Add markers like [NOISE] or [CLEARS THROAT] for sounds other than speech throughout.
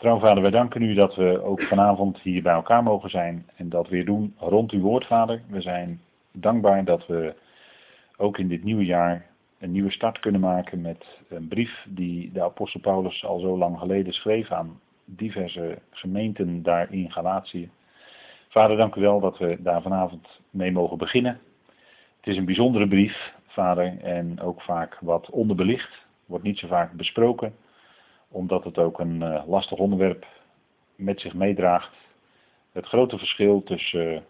Trouw Vader, wij danken u dat we ook vanavond hier bij elkaar mogen zijn en dat weer doen rond uw woord, Vader. We zijn dankbaar dat we ook in dit nieuwe jaar een nieuwe start kunnen maken met een brief die de apostel Paulus al zo lang geleden schreef aan diverse gemeenten daar in Galatië. Vader, dank u wel dat we daar vanavond mee mogen beginnen. Het is een bijzondere brief, Vader, en ook vaak wat onderbelicht, wordt niet zo vaak besproken omdat het ook een uh, lastig onderwerp met zich meedraagt. Het grote verschil tussen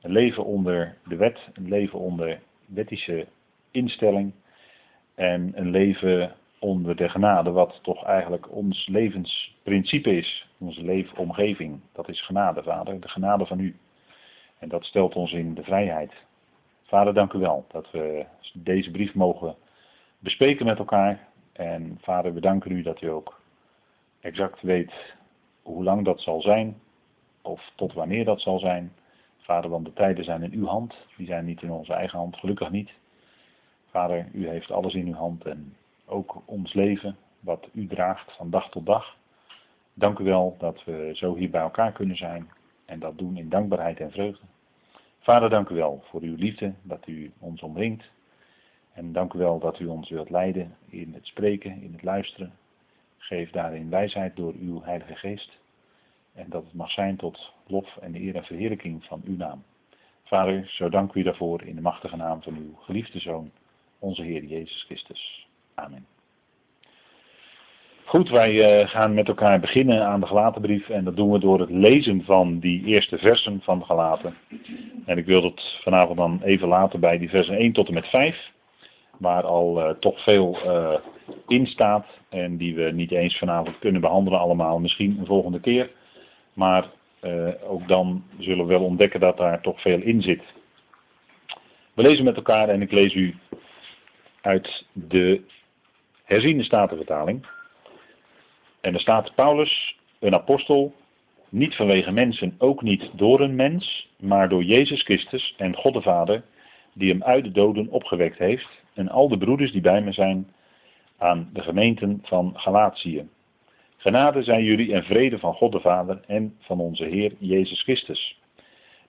een leven onder de wet, een leven onder wettische instelling en een leven onder de genade, wat toch eigenlijk ons levensprincipe is, onze leefomgeving. Dat is genade, Vader, de genade van u. En dat stelt ons in de vrijheid. Vader, dank u wel dat we deze brief mogen bespreken met elkaar. En Vader, we danken u dat u ook exact weet hoe lang dat zal zijn, of tot wanneer dat zal zijn. Vader, want de tijden zijn in uw hand, die zijn niet in onze eigen hand, gelukkig niet. Vader, u heeft alles in uw hand en ook ons leven, wat u draagt van dag tot dag. Dank u wel dat we zo hier bij elkaar kunnen zijn en dat doen in dankbaarheid en vreugde. Vader, dank u wel voor uw liefde, dat u ons omringt. En dank u wel dat u ons wilt leiden in het spreken, in het luisteren, Geef daarin wijsheid door uw Heilige Geest. En dat het mag zijn tot lof en eer en verheerlijking van uw naam. Vader, zo dank u daarvoor in de machtige naam van uw geliefde Zoon, onze Heer Jezus Christus. Amen. Goed, wij eh, gaan met elkaar beginnen aan de Galatenbrief en dat doen we door het lezen van die eerste versen van de Galaten. En ik wil dat vanavond dan even laten bij die versen 1 tot en met 5 waar al uh, toch veel uh, in staat en die we niet eens vanavond kunnen behandelen allemaal, misschien een volgende keer. Maar uh, ook dan zullen we wel ontdekken dat daar toch veel in zit. We lezen met elkaar en ik lees u uit de herziende statenvertaling. En er staat Paulus, een apostel, niet vanwege mensen, ook niet door een mens, maar door Jezus Christus en God de Vader, die hem uit de doden opgewekt heeft en al de broeders die bij me zijn aan de gemeenten van Galatië. Genade zijn jullie en vrede van God de Vader en van onze Heer Jezus Christus,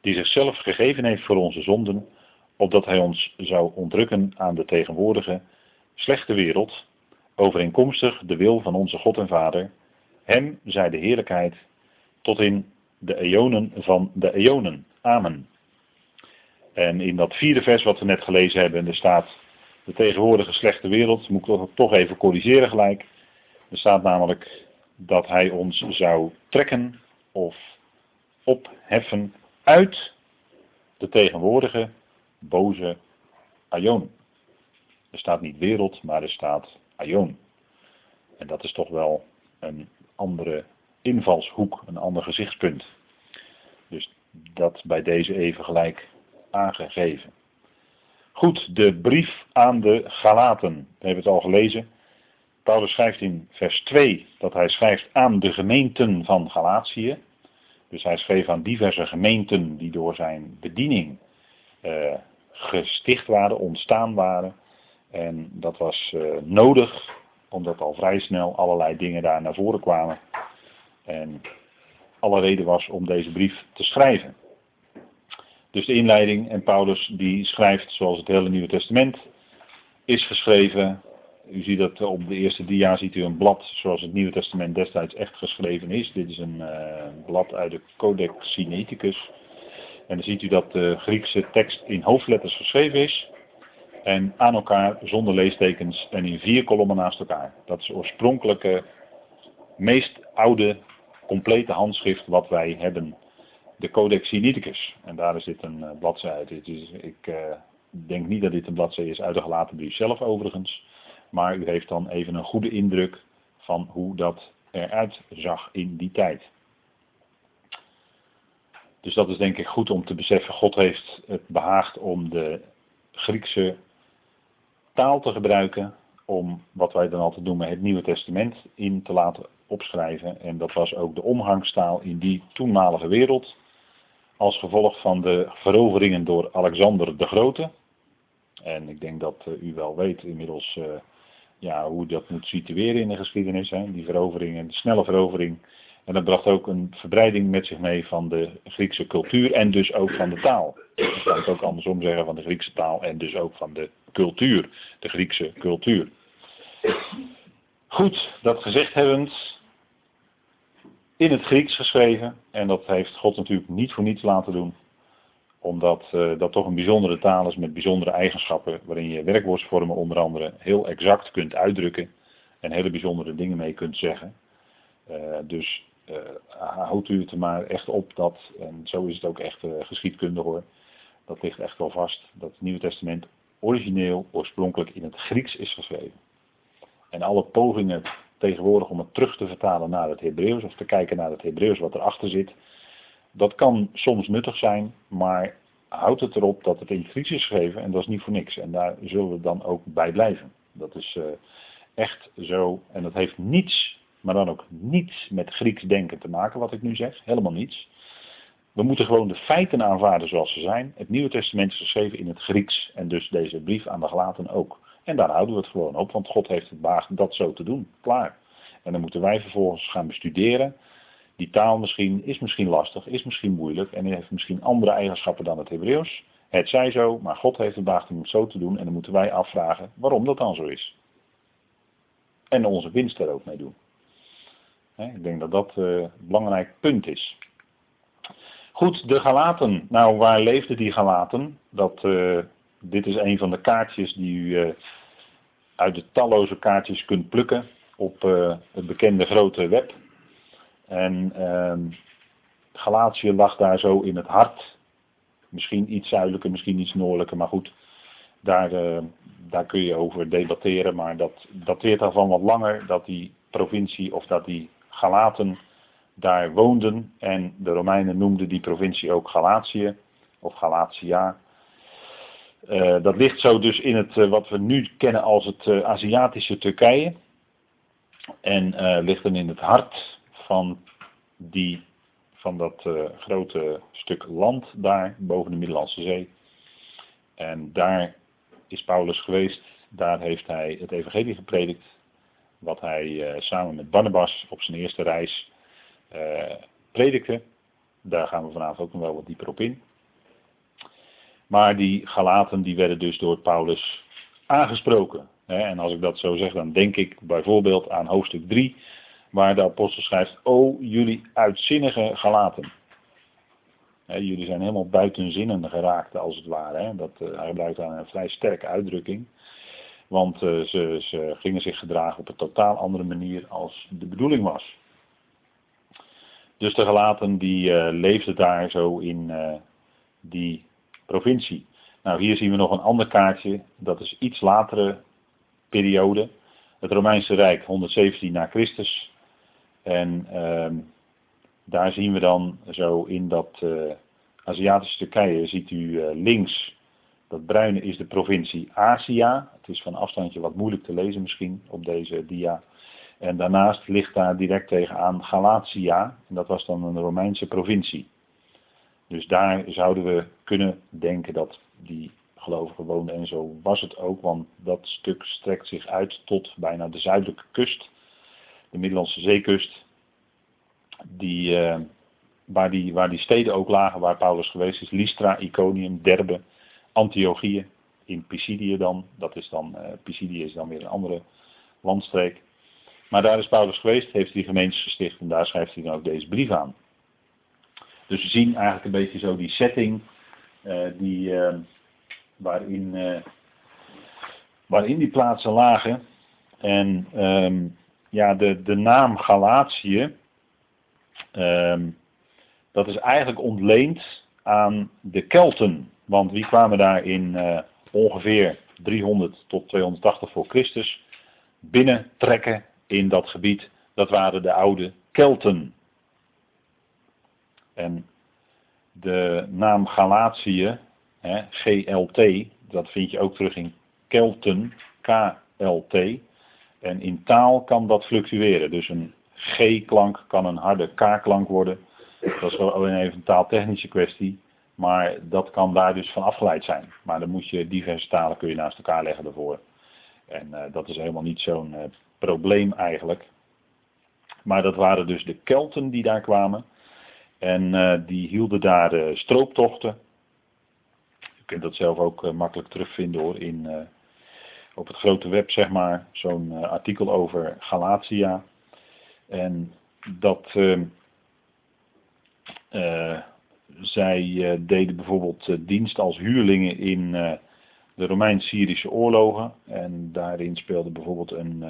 die zichzelf gegeven heeft voor onze zonden, opdat Hij ons zou ontrukken aan de tegenwoordige slechte wereld, overeenkomstig de wil van onze God en Vader. Hem zij de heerlijkheid tot in de eonen van de eonen. Amen. En in dat vierde vers wat we net gelezen hebben, er staat de tegenwoordige slechte wereld, moet ik toch even corrigeren gelijk. Er staat namelijk dat hij ons zou trekken of opheffen uit de tegenwoordige boze aion. Er staat niet wereld, maar er staat aion. En dat is toch wel een andere invalshoek, een ander gezichtspunt. Dus dat bij deze even gelijk aangegeven. Goed, de brief aan de Galaten. We hebben het al gelezen. Paulus schrijft in vers 2 dat hij schrijft aan de gemeenten van Galatië. Dus hij schreef aan diverse gemeenten die door zijn bediening uh, gesticht waren, ontstaan waren. En dat was uh, nodig, omdat al vrij snel allerlei dingen daar naar voren kwamen. En alle reden was om deze brief te schrijven. Dus de inleiding en Paulus die schrijft zoals het hele Nieuwe Testament is geschreven. U ziet dat op de eerste dia ziet u een blad zoals het Nieuwe Testament destijds echt geschreven is. Dit is een uh, blad uit de Codex Sinaiticus. En dan ziet u dat de Griekse tekst in hoofdletters geschreven is. En aan elkaar zonder leestekens en in vier kolommen naast elkaar. Dat is oorspronkelijke, meest oude, complete handschrift wat wij hebben de Codex Sinaiticus. En daar is dit een uh, bladzij uit. Is, ik uh, denk niet dat dit een bladzij is uit de gelaten brief zelf overigens. Maar u heeft dan even een goede indruk van hoe dat eruit zag in die tijd. Dus dat is denk ik goed om te beseffen. God heeft het behaagd om de Griekse taal te gebruiken. Om wat wij dan altijd noemen het Nieuwe Testament in te laten opschrijven. En dat was ook de omgangstaal in die toenmalige wereld als gevolg van de veroveringen door Alexander de Grote. En ik denk dat uh, u wel weet inmiddels uh, ja, hoe dat moet situeren in de geschiedenis. Hè. Die veroveringen, de snelle verovering En dat bracht ook een verbreiding met zich mee van de Griekse cultuur en dus ook van de taal. Dat ik ook andersom zeggen van de Griekse taal en dus ook van de cultuur, de Griekse cultuur. Goed, dat gezegd hebbend, in het Grieks geschreven. En dat heeft God natuurlijk niet voor niets laten doen. Omdat uh, dat toch een bijzondere taal is met bijzondere eigenschappen. Waarin je werkwoordsvormen onder andere heel exact kunt uitdrukken. En hele bijzondere dingen mee kunt zeggen. Uh, dus uh, houdt u het er maar echt op dat, en zo is het ook echt geschiedkundig hoor. Dat ligt echt wel vast. Dat het Nieuwe Testament origineel, oorspronkelijk in het Grieks is geschreven. En alle pogingen tegenwoordig om het terug te vertalen naar het Hebreeuws of te kijken naar het Hebreeuws wat erachter zit. Dat kan soms nuttig zijn, maar houd het erop dat het in Grieks is geschreven en dat is niet voor niks. En daar zullen we dan ook bij blijven. Dat is uh, echt zo. En dat heeft niets, maar dan ook niets met Grieks denken te maken wat ik nu zeg. Helemaal niets. We moeten gewoon de feiten aanvaarden zoals ze zijn. Het Nieuwe Testament is geschreven in het Grieks en dus deze brief aan de Galaten ook. En daar houden we het gewoon op, want God heeft het baag dat zo te doen. Klaar. En dan moeten wij vervolgens gaan bestuderen. Die taal misschien is misschien lastig, is misschien moeilijk en heeft misschien andere eigenschappen dan het Hebreeuws. Het zij zo, maar God heeft het baag om het zo te doen en dan moeten wij afvragen waarom dat dan zo is. En onze winst er ook mee doen. Ik denk dat dat eh, een belangrijk punt is. Goed, de Galaten. Nou, waar leefden die Galaten? Dat, uh, dit is een van de kaartjes die u uh, uit de talloze kaartjes kunt plukken op uh, het bekende grote web. En uh, Galatië lag daar zo in het hart. Misschien iets zuidelijker, misschien iets noordelijker, maar goed. Daar, uh, daar kun je over debatteren, maar dat dateert daarvan wat langer dat die provincie of dat die Galaten daar woonden. En de Romeinen noemden die provincie ook Galatië of Galatia. Uh, dat ligt zo dus in het uh, wat we nu kennen als het uh, Aziatische Turkije. En ligt dan in het hart van, die, van dat grote stuk land daar boven de Middellandse Zee. En daar is Paulus geweest. Daar heeft hij het evangelie gepredikt. Wat hij samen met Barnabas op zijn eerste reis predikte. Daar gaan we vanavond ook nog wel wat dieper op in. Maar die Galaten die werden dus door Paulus aangesproken. En als ik dat zo zeg, dan denk ik bijvoorbeeld aan hoofdstuk 3, waar de apostel schrijft, O jullie uitzinnige Galaten. jullie zijn helemaal buiten zinnen geraakt, als het ware. Dat, uh, hij gebruikt een vrij sterke uitdrukking. Want uh, ze, ze, gingen zich gedragen op een totaal andere manier als de bedoeling was. Dus de Galaten die uh, leefden daar zo in die provincie. Nou, hier zien we nog een ander kaartje. Dat is iets latere periode. Het Romeinse Rijk, 117 na Christus. En uh, daar zien we dan zo in dat uh, Aziatische Turkije, ziet u uh, links, dat bruine is de provincie Azië. Het is van afstandje wat moeilijk te lezen misschien op deze dia. En daarnaast ligt daar direct tegenaan Galatia. En dat was dan een Romeinse provincie. Dus daar zouden we kunnen denken dat die gelovigen woonden en zo was het ook, want dat stuk strekt zich uit tot bijna de zuidelijke kust, de Middellandse zeekust, die, uh, waar, die, waar die steden ook lagen waar Paulus geweest is, Lystra, Iconium, Derbe, Antiochië, in Pisidië dan, dat is dan, uh, Pisidië is dan weer een andere landstreek. Maar daar is Paulus geweest, heeft hij gemeentes gesticht en daar schrijft hij dan ook deze brief aan. Dus we zien eigenlijk een beetje zo die setting uh, die, uh, waarin, uh, waarin die plaatsen lagen. En um, ja, de, de naam Galatië, um, dat is eigenlijk ontleend aan de Kelten. Want wie kwamen daar in ongeveer 300 tot 280 voor Christus binnentrekken in dat gebied? Dat waren de oude Kelten. En de naam Galatië, hè, GLT, dat vind je ook terug in Kelten, KLT. En in taal kan dat fluctueren. Dus een G-klank kan een harde K-klank worden. Dat is wel alleen even een taaltechnische kwestie. Maar dat kan daar dus van afgeleid zijn. Maar dan moet je diverse talen kun je naast elkaar leggen daarvoor. En uh, dat is helemaal niet zo'n uh, probleem eigenlijk. Maar dat waren dus de Kelten die daar kwamen. En uh, die hielden daar uh, strooptochten. Je kunt dat zelf ook uh, makkelijk terugvinden hoor, in, op het grote web zeg maar. Zo'n artikel over Galatia. En dat ehm, zij deden bijvoorbeeld dienst als huurlingen in de Romeins-Syrische oorlogen. En daarin speelde bijvoorbeeld een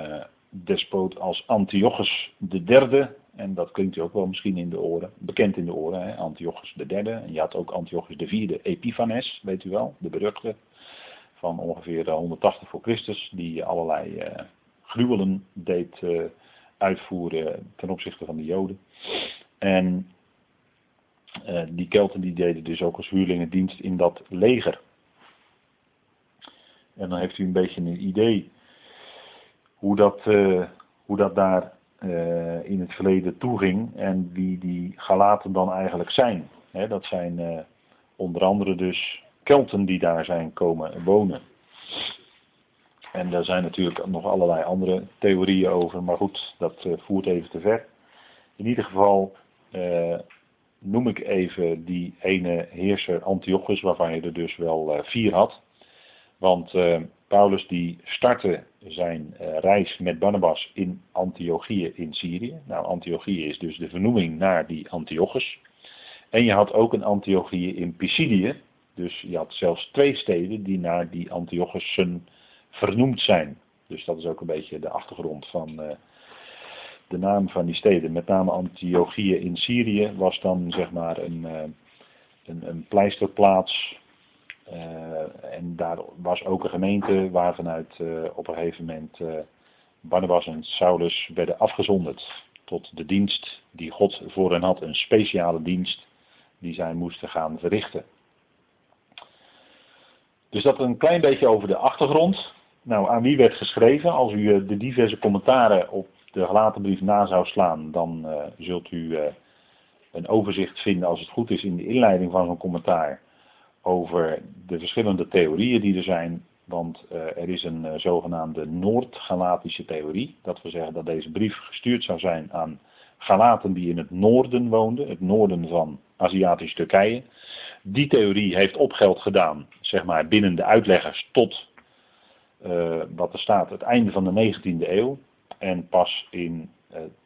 despoot als Antiochus III. En dat klinkt u ook wel misschien in de oren, bekend in de oren, hè? Antiochus III. En je had ook Antiochus IV, Epiphanes, weet u wel, de beruchte, van ongeveer 180 eh, voor Christus, die allerlei uh, gruwelen deed uh, uitvoeren ten opzichte van de Joden. En die Kelten die deden dus ook als huurlingen dienst in dat leger. En dan heeft u een beetje een idee hoe dat, hoe dat daar uh, in het verleden toeging en wie die Galaten dan eigenlijk zijn. dat zijn uh, onder andere dus Kelten die daar zijn komen wonen. En daar zijn natuurlijk nog allerlei andere theorieën over, maar goed, dat uh, voert even te ver. In ieder geval noem ik even die ene heerser Antiochus, waarvan je er dus wel vier had. Want Paulus die startte zijn uh, reis met Barnabas in Antiochië in Syrië. Nou, Antiochië is dus de vernoeming naar die Antiochus. En je had ook een Antiochië in Pisidië. Dus je had zelfs twee steden die naar die Antiochussen vernoemd zijn. Dus dat is ook een beetje de achtergrond van uh, de naam van die steden. Met name Antiochië in Syrië was dan zeg maar een, uh, een, een pleisterplaats en daar was ook een gemeente waar vanuit uh, op een gegeven moment uh, Barnabas en Saulus werden afgezonderd tot de dienst die God voor hen had, een speciale dienst die zij moesten gaan verrichten. Dus dat een klein beetje over de achtergrond. Nou, aan wie werd geschreven? Als u de diverse commentaren op de gelaten brief na zou slaan, dan zult u een overzicht vinden, als het goed is, in de inleiding van zo'n commentaar over de verschillende theorieën die er zijn. Want uh, er is een uh, zogenaamde Noord-Galatische theorie. Dat wil zeggen dat deze brief gestuurd zou zijn aan Galaten die in het noorden woonden, het noorden van Aziatisch Turkije. Die theorie heeft opgeld gedaan, zeg maar, binnen de uitleggers tot uh, wat er staat, het einde van de 19e eeuw. En pas in,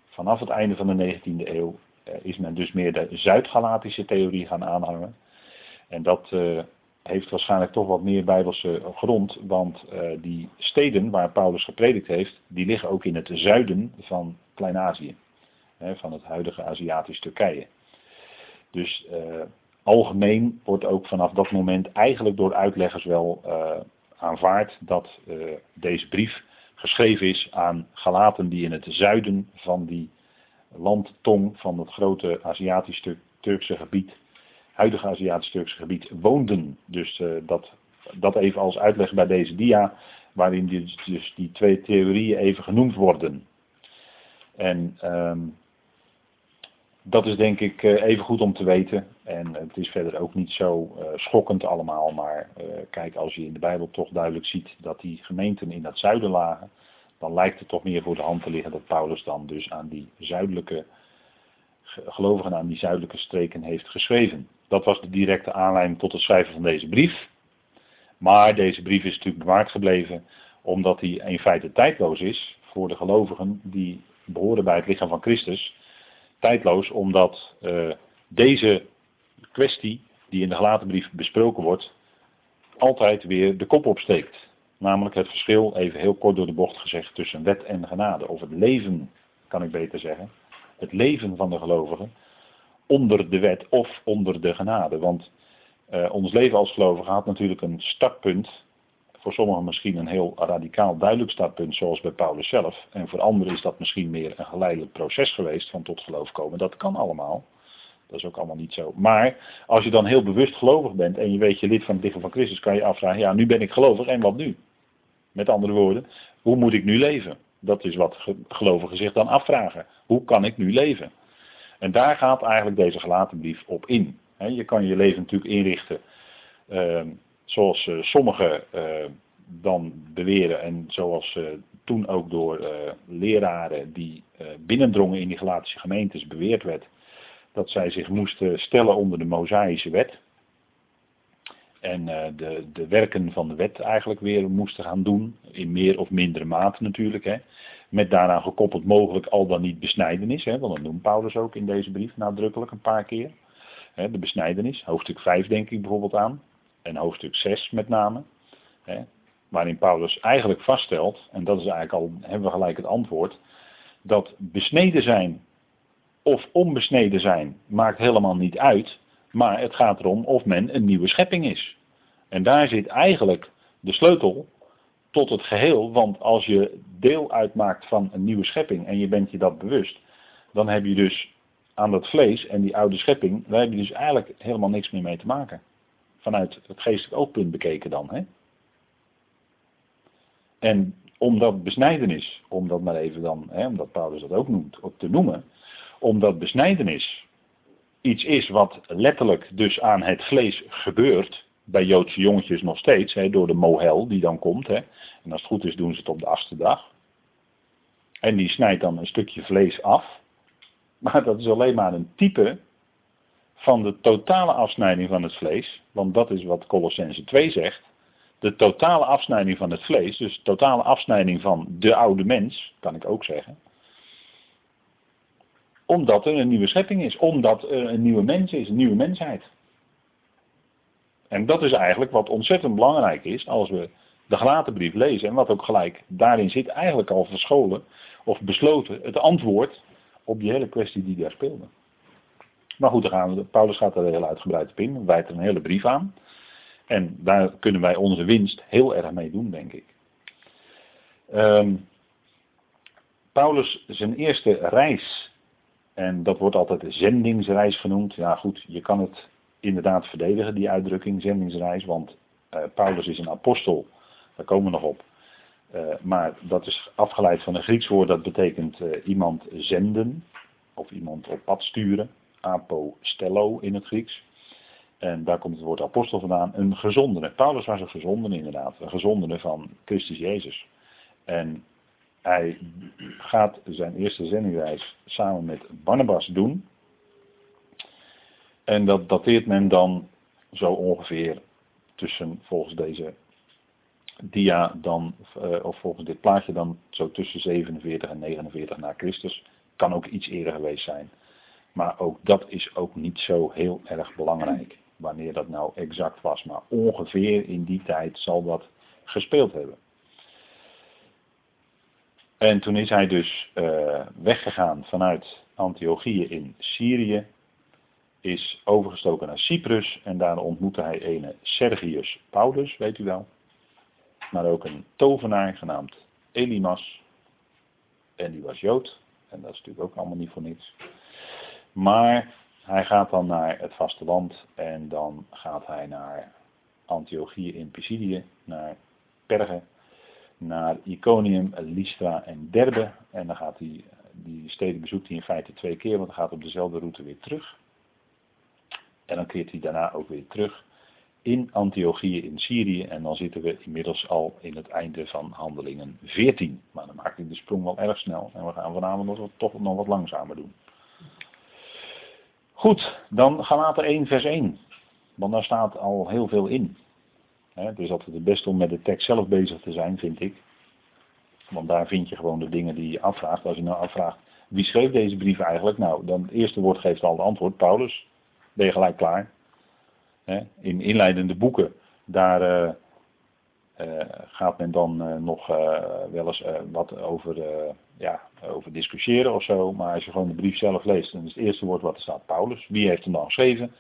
vanaf het einde van de 19e eeuw is men dus meer de Zuid-Galatische theorie gaan aanhangen. En dat uh, heeft waarschijnlijk toch wat meer bijbelse grond, want uh, die steden waar Paulus gepredikt heeft, die liggen ook in het zuiden van Klein-Azië, van het huidige Aziatisch Turkije. Dus uh, algemeen wordt ook vanaf dat moment eigenlijk door uitleggers wel aanvaard dat deze brief geschreven is aan Galaten die in het zuiden van die landtong van het grote Aziatisch-Turkse gebied huidige Aziatisch-Turkse gebied woonden. Dus uh, dat, dat even als uitleg bij deze dia, waarin dus die twee theorieën even genoemd worden. En um, dat is denk ik uh, even goed om te weten. En het is verder ook niet zo uh, schokkend allemaal. Maar kijk, als je in de Bijbel toch duidelijk ziet dat die gemeenten in het zuiden lagen, dan lijkt het toch meer voor de hand te liggen dat Paulus dan dus aan die zuidelijke gelovigen aan die zuidelijke streken heeft geschreven. Dat was de directe aanleiding tot het schrijven van deze brief. Maar deze brief is natuurlijk bewaard gebleven omdat hij in feite tijdloos is voor de gelovigen die behoren bij het lichaam van Christus. Tijdloos omdat uh, deze kwestie die in de gelaten brief besproken wordt, altijd weer de kop opsteekt. Namelijk het verschil, even heel kort door de bocht gezegd, tussen wet en genade. Of het leven, kan ik beter zeggen. Het leven van de gelovigen onder de wet of onder de genade. Want uh, ons leven als gelovigen had natuurlijk een startpunt. Voor sommigen misschien een heel radicaal duidelijk startpunt, zoals bij Paulus zelf. En voor anderen is dat misschien meer een geleidelijk proces geweest van tot geloof komen. Dat kan allemaal. Dat is ook allemaal niet zo. Maar als je dan heel bewust gelovig bent en je weet je lid van het lichaam van Christus, kan je afvragen, ja nu ben ik gelovig en wat nu? Met andere woorden, hoe moet ik nu leven? Dat is wat gelovigen zich dan afvragen. Hoe kan ik nu leven? En daar gaat eigenlijk deze gelaten brief op in. je kan je leven natuurlijk inrichten uh, zoals uh, sommigen uh, dan beweren, en zoals uh, toen ook door uh, leraren die binnendrongen in die Galatische gemeentes beweerd werd, dat zij zich moesten stellen onder de Mosaïsche wet. En de, de werken van de wet eigenlijk weer moesten gaan doen, in meer of mindere mate natuurlijk. Hè. Met daaraan gekoppeld mogelijk al dan niet besnijdenis, hè, want dat noemt Paulus ook in deze brief nadrukkelijk een paar keer. Hè, de besnijdenis, hoofdstuk 5 denk ik bijvoorbeeld aan, en hoofdstuk 6 met name. Hè, waarin Paulus eigenlijk vaststelt, en dat is eigenlijk al, hebben we gelijk het antwoord, dat besneden zijn of onbesneden zijn maakt helemaal niet uit, maar het gaat erom of men een nieuwe schepping is. En daar zit eigenlijk de sleutel tot het geheel, want als je deel uitmaakt van een nieuwe schepping en je bent je dat bewust, dan heb je dus aan dat vlees en die oude schepping, daar heb je dus eigenlijk helemaal niks meer mee te maken. Vanuit het geestelijk oogpunt bekeken dan. Hè? En omdat besnijdenis, om dat maar even dan, hè, omdat Paulus dat ook noemt, op te noemen, omdat besnijdenis iets is wat letterlijk dus aan het vlees gebeurt, bij Joodse jongetjes nog steeds, hè, door de mohel die dan komt. Hè. En als het goed is doen ze het op de achtste dag. En die snijdt dan een stukje vlees af. [LAUGHS] Maar dat is alleen maar een type van de totale afsnijding van het vlees. Want dat is wat Colossense 2 zegt. De totale afsnijding van het vlees, dus totale afsnijding van de oude mens, kan ik ook zeggen. Omdat er een nieuwe schepping is, omdat er een nieuwe mens is, een nieuwe mensheid. En dat is eigenlijk wat ontzettend belangrijk is als we de gelaten brief lezen. En wat ook gelijk daarin zit, eigenlijk al verscholen of besloten, het antwoord op die hele kwestie die daar speelde. Maar goed, we, Paulus gaat er heel uitgebreid op in, wijt er een hele brief aan. En daar kunnen wij onze winst heel erg mee doen, denk ik. Um, Paulus, zijn eerste reis, en dat wordt altijd de zendingsreis genoemd. Ja goed, je kan het inderdaad verdedigen, die uitdrukking, zendingsreis. Want uh, Paulus is een apostel, daar komen we nog op. Uh, maar dat is afgeleid van een Grieks woord, dat betekent uh, iemand zenden. Of iemand op pad sturen. Apostello in het Grieks. En daar komt het woord apostel vandaan. Een gezondene. Paulus was een gezondene inderdaad. Een gezondene van Christus Jezus. En hij gaat zijn eerste zendingreis samen met Barnabas doen. En dat dateert men dan zo ongeveer tussen, volgens deze dia dan, eh, of volgens dit plaatje dan, zo tussen 47 en 49 na Christus. Kan ook iets eerder geweest zijn. Maar ook dat is ook niet zo heel erg belangrijk. Wanneer dat nou exact was. Maar ongeveer in die tijd zal dat gespeeld hebben. En toen is hij dus uh, weggegaan vanuit Antiochië in Syrië is overgestoken naar Cyprus en daar ontmoette hij ene Sergius Paulus, weet u wel. Maar ook een tovenaar genaamd Elimas. En die was Jood. En dat is natuurlijk ook allemaal niet voor niets. Maar hij gaat dan naar het vasteland en dan gaat hij naar Antiochië in Pisidië, naar Perge, naar Iconium, Lystra en Derbe. En dan gaat hij, die steden bezoekt hij in feite twee keer, want hij gaat op dezelfde route weer terug. En dan keert hij daarna ook weer terug in Antiochië in Syrië. En dan zitten we inmiddels al in het einde van handelingen 14. Maar dan maak ik de sprong wel erg snel. En we gaan vanavond nog, toch nog wat langzamer doen. Goed, dan Galater 1 vers 1. Want daar staat al heel veel in. Het is altijd het beste om met de tekst zelf bezig te zijn, vind ik. Want daar vind je gewoon de dingen die je afvraagt. Als je nou afvraagt, wie schreef deze brief eigenlijk? Nou, dan het eerste woord geeft al het antwoord, Paulus ben je gelijk klaar. In inleidende boeken, daar uh, uh, gaat men dan uh, nog wel eens wat over, ja, over discussiëren of zo. Maar als je gewoon de brief zelf leest, dan is het eerste woord wat er staat Paulus. Wie heeft hem dan geschreven?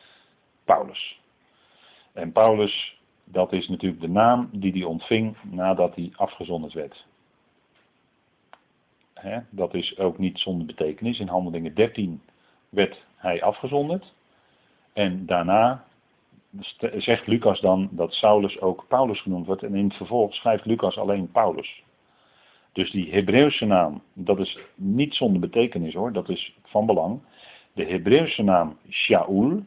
Paulus. En Paulus, dat is natuurlijk de naam die hij ontving nadat hij afgezonderd werd. Dat is ook niet zonder betekenis. In Handelingen 13 werd hij afgezonderd. En daarna zegt Lucas dan dat Saulus ook Paulus genoemd wordt. En in het vervolg schrijft Lucas alleen Paulus. Dus die Hebreeuwse naam, dat is niet zonder betekenis hoor, dat is van belang. De Hebreeuwse naam Shaul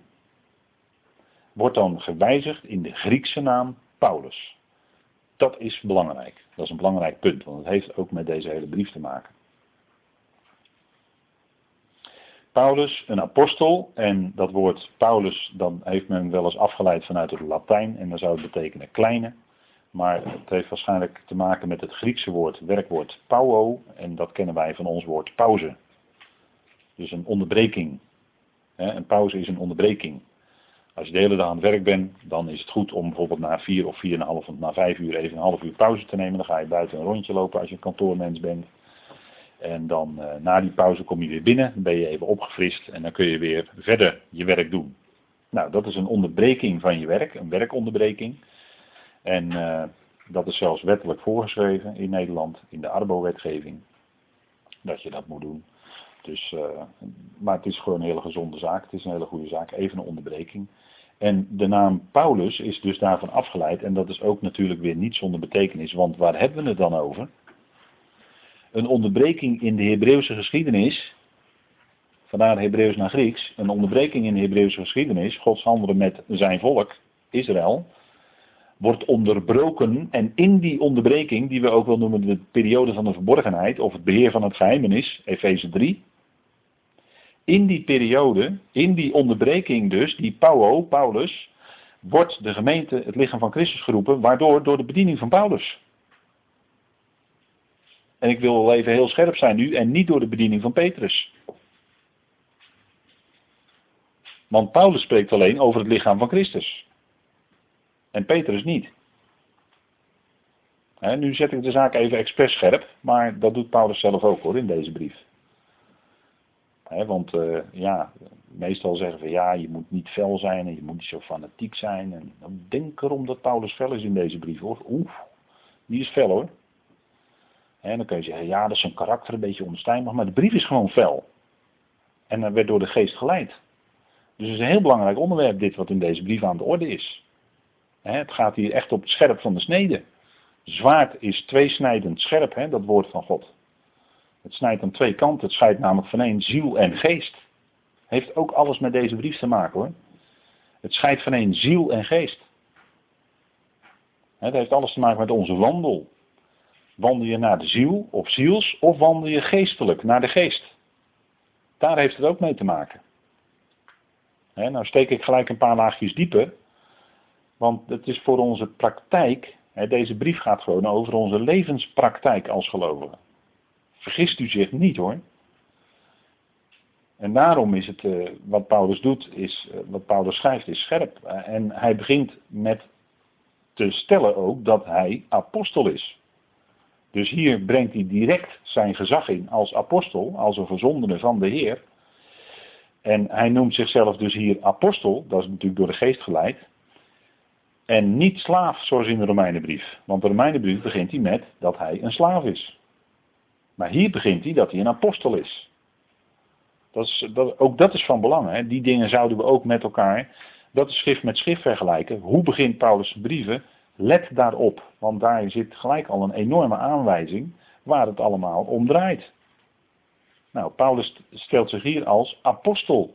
wordt dan gewijzigd in de Griekse naam Paulus. Dat is belangrijk. Dat is een belangrijk punt, want het heeft ook met deze hele brief te maken. Paulus, een apostel, en dat woord Paulus, dan heeft men wel eens afgeleid vanuit het Latijn, en dan zou het betekenen kleine. Maar het heeft waarschijnlijk te maken met het Griekse woord, werkwoord pauo, en dat kennen wij van ons woord pauze. Dus een onderbreking. Een pauze is een onderbreking. Als je de hele dag aan het werk bent, dan is het goed om bijvoorbeeld na vier of vier en een half, na vijf uur even een half uur pauze te nemen. Dan ga je buiten een rondje lopen als je een kantoormens bent. En dan uh, na die pauze kom je weer binnen, ben je even opgefrist en dan kun je weer verder je werk doen. Nou, dat is een onderbreking van je werk, een werkonderbreking. En uh, dat is zelfs wettelijk voorgeschreven in Nederland, in de Arbo-wetgeving, dat je dat moet doen. Dus, uh, maar het is gewoon een hele gezonde zaak, het is een hele goede zaak, even een onderbreking. En de naam Paulus is dus daarvan afgeleid en dat is ook natuurlijk weer niet zonder betekenis, want waar hebben we het dan over? Een onderbreking in de Hebreeuwse geschiedenis, vandaar Hebreeuws naar Grieks, een onderbreking in de Hebreeuwse geschiedenis, Gods handelen met zijn volk, Israël, wordt onderbroken en in die onderbreking, die we ook wel noemen de periode van de verborgenheid, of het beheer van het geheimenis, Efeze 3, in die periode, in die onderbreking dus, die Paulo, Paulus, wordt de gemeente het lichaam van Christus geroepen, waardoor door de bediening van Paulus. En ik wil wel even heel scherp zijn nu en niet door de bediening van Petrus. Want Paulus spreekt alleen over het lichaam van Christus. En Petrus niet. nu zet ik de zaak even expres scherp, maar dat doet Paulus zelf ook hoor in deze brief. want uh, ja, meestal zeggen we ja, je moet niet fel zijn en je moet niet zo fanatiek zijn. En dan denk erom dat Paulus fel is in deze brief hoor. Oeh, die is fel hoor. En dan kun je zeggen, ja, dat is zijn karakter een beetje onstuimig, maar de brief is gewoon fel. En hij werd door de geest geleid. Dus het is een heel belangrijk onderwerp dit wat in deze brief aan de orde is. Het gaat hier echt op het scherp van de snede. Zwaard is tweesnijdend scherp, hè, dat woord van God. Het snijdt aan twee kanten. Het scheidt namelijk van één ziel en geest. Heeft ook alles met deze brief te maken hoor. Het scheidt van één ziel en geest. Het heeft alles te maken met onze wandel. Wandel je naar de ziel of ziels of wandel je geestelijk naar de geest? Daar heeft het ook mee te maken. Nou steek ik gelijk een paar laagjes dieper. Want het is voor onze praktijk. deze brief gaat gewoon over onze levenspraktijk als gelovigen. Vergist u zich niet hoor. En daarom is het, uh, wat Paulus doet, is, uh, wat Paulus schrijft, is scherp. En hij begint met te stellen ook dat hij apostel is. Dus hier brengt hij direct zijn gezag in als apostel, als een gezondene van de Heer. En hij noemt zichzelf dus hier apostel, dat is natuurlijk door de geest geleid. En niet slaaf zoals in de Romeinenbrief. Want de Romeinenbrief begint hij met dat hij een slaaf is. Maar hier begint hij dat hij een apostel is. Dat is dat, ook dat is van belang. Hè? Die dingen zouden we ook met elkaar, dat is schrift met schrift vergelijken. Hoe begint Paulus' brieven? Let daarop, want daar zit gelijk al een enorme aanwijzing waar het allemaal om draait. Nou, Paulus stelt zich hier als apostel.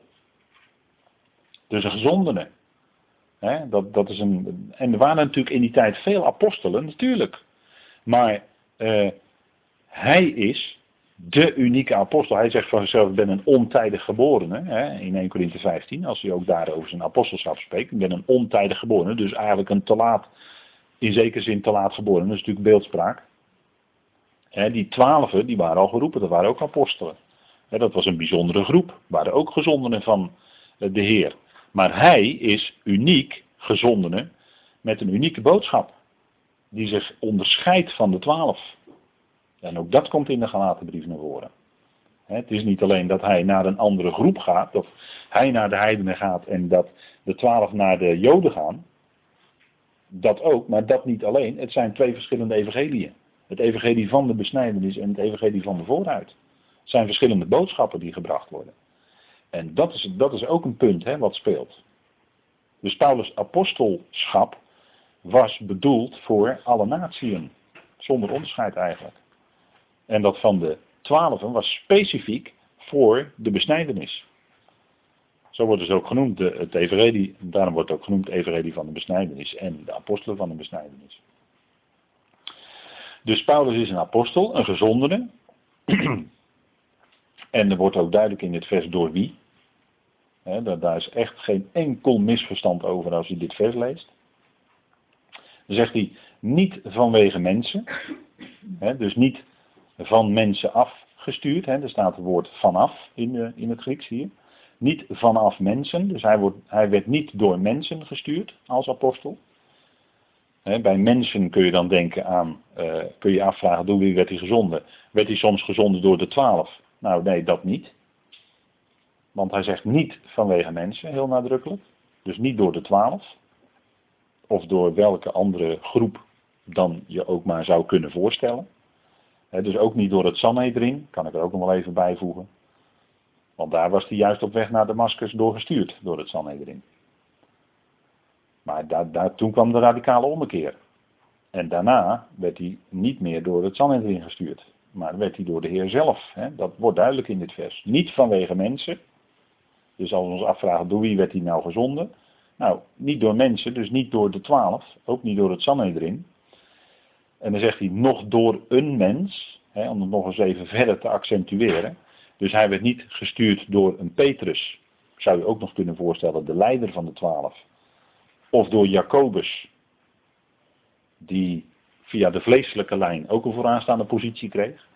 Dus een gezondene. dat, dat is een, en er waren natuurlijk in die tijd veel apostelen, natuurlijk. Maar uh, hij is de unieke apostel. Hij zegt van zichzelf, ik ben een ontijdig geborene. In 1 Corinthië 15, als hij ook daar over zijn apostelschap spreekt. Ik ben een ontijdig geborene, dus eigenlijk een te laat in zekere zin te laat geboren. Dat is natuurlijk beeldspraak. die twaalfen, die waren al geroepen, dat waren ook apostelen. dat was een bijzondere groep, waren ook gezondenen van eh, de Heer. Maar hij is uniek gezondene met een unieke boodschap. Die zich onderscheidt van de twaalf. En ook dat komt in de Galatenbrief naar voren. Het is niet alleen dat hij naar een andere groep gaat, of hij naar de heidenen gaat en dat de twaalf naar de joden gaan. Dat ook, maar dat niet alleen. Het zijn twee verschillende evangeliën. Het evangelie van de besnijdenis en het evangelie van de vooruit. Het zijn verschillende boodschappen die gebracht worden. En dat is, dat is ook een punt hè, wat speelt. Dus Paulus' apostelschap was bedoeld voor alle natieën. Zonder onderscheid eigenlijk. En dat van de twaalfen was specifiek voor de besnijdenis. Zo wordt het ook genoemd, de, het evangelie, daarom wordt ook genoemd evangelie van de besnijdenis en de apostelen van de besnijdenis. Dus Paulus is een apostel, een gezondene. [CLEARS THROAT] en er wordt ook duidelijk in dit vers door wie. daar is echt geen enkel misverstand over als je dit vers leest. Dan zegt hij, niet vanwege mensen. dus niet van mensen afgestuurd. er staat het woord vanaf in, de, in het Grieks hier. Niet vanaf mensen. Dus hij, wordt, hij werd niet door mensen gestuurd als apostel bij mensen kun je dan denken aan, uh, kun je afvragen, door wie werd hij gezonden? Werd hij soms gezonden door de twaalf? Nou nee, dat niet. Want hij zegt niet vanwege mensen, heel nadrukkelijk. Dus niet door de twaalf. Of door welke andere groep dan je ook maar zou kunnen voorstellen. dus ook niet door het Sanhedrin, kan ik er ook nog wel even bijvoegen. Want daar was hij juist op weg naar Damascus doorgestuurd door het Sanhedrin. Maar daar, daar, toen kwam de radicale ommekeer. En daarna werd hij niet meer door het Sanhedrin gestuurd. Maar werd hij door de Heer zelf. Hè? Dat wordt duidelijk in dit vers. Niet vanwege mensen. Dus als we ons afvragen door wie werd hij nou gezonden. Nou, niet door mensen, dus niet door de twaalf. Ook niet door het Sanhedrin. En dan zegt hij nog door een mens. Hè, om het nog eens even verder te accentueren. Dus hij werd niet gestuurd door een Petrus. Zou je ook nog kunnen voorstellen, de leider van de twaalf. Of door Jacobus, die via de vleeselijke lijn ook een vooraanstaande positie kreeg.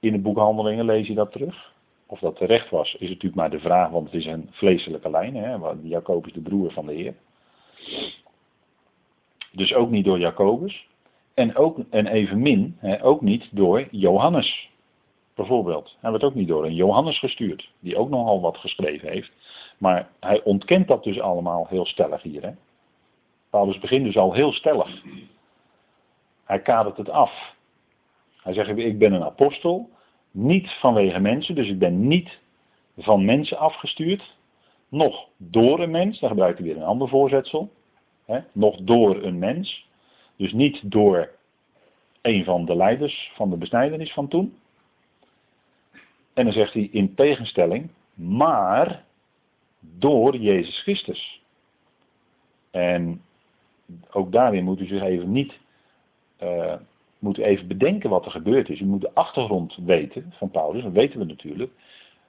In de boekhandelingen lees je dat terug. Of dat terecht was, is natuurlijk maar de vraag, want het is een vleeselijke lijn. Hè? Jacobus de broer van de Heer. Dus ook niet door Jacobus. En, ook, en evenmin, hè, ook niet door Johannes. Bijvoorbeeld. Hij werd ook niet door een Johannes gestuurd, die ook nogal wat geschreven heeft. Maar hij ontkent dat dus allemaal heel stellig hier. Hè? Paulus begint dus al heel stellig. Hij kadert het af. Hij zegt, ik ben een apostel, niet vanwege mensen, dus ik ben niet van mensen afgestuurd, nog door een mens, dan gebruikt hij weer een ander voorzetsel, hè, nog door een mens, dus niet door een van de leiders van de besnijdenis van toen. En dan zegt hij in tegenstelling, maar door Jezus Christus. En ook daarin moet u zich even niet, uh, moet even bedenken wat er gebeurd is. U moet de achtergrond weten van Paulus, dat weten we natuurlijk.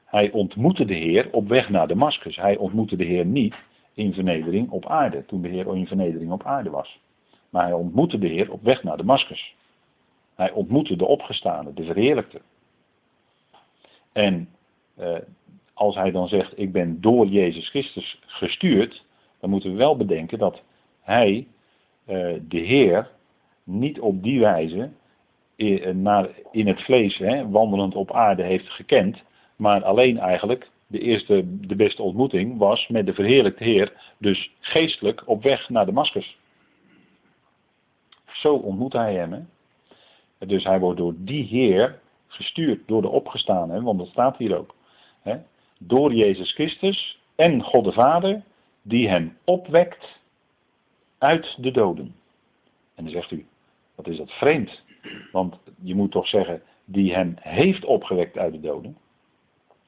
Hij ontmoette de Heer op weg naar Damascus. Hij ontmoette de Heer niet in vernedering op aarde, toen de Heer in vernedering op aarde was. Maar hij ontmoette de Heer op weg naar Damascus. Hij ontmoette de opgestane, de verheerlijkte. En uh, als hij dan zegt, ik ben door Jezus Christus gestuurd, dan moeten we wel bedenken dat hij, uh, de Heer, niet op die wijze in, naar, in het vlees, hè, wandelend op aarde, heeft gekend, maar alleen eigenlijk de eerste, de beste ontmoeting was met de verheerlijkte Heer, dus geestelijk op weg naar Damascus. Zo ontmoet hij hem. Dus hij wordt door die Heer gestuurd, door de opgestane, want dat staat hier ook. Hè? door Jezus Christus en God de Vader, die hem opwekt uit de doden. En dan zegt u, wat is dat vreemd? Want je moet toch zeggen, die hem heeft opgewekt uit de doden.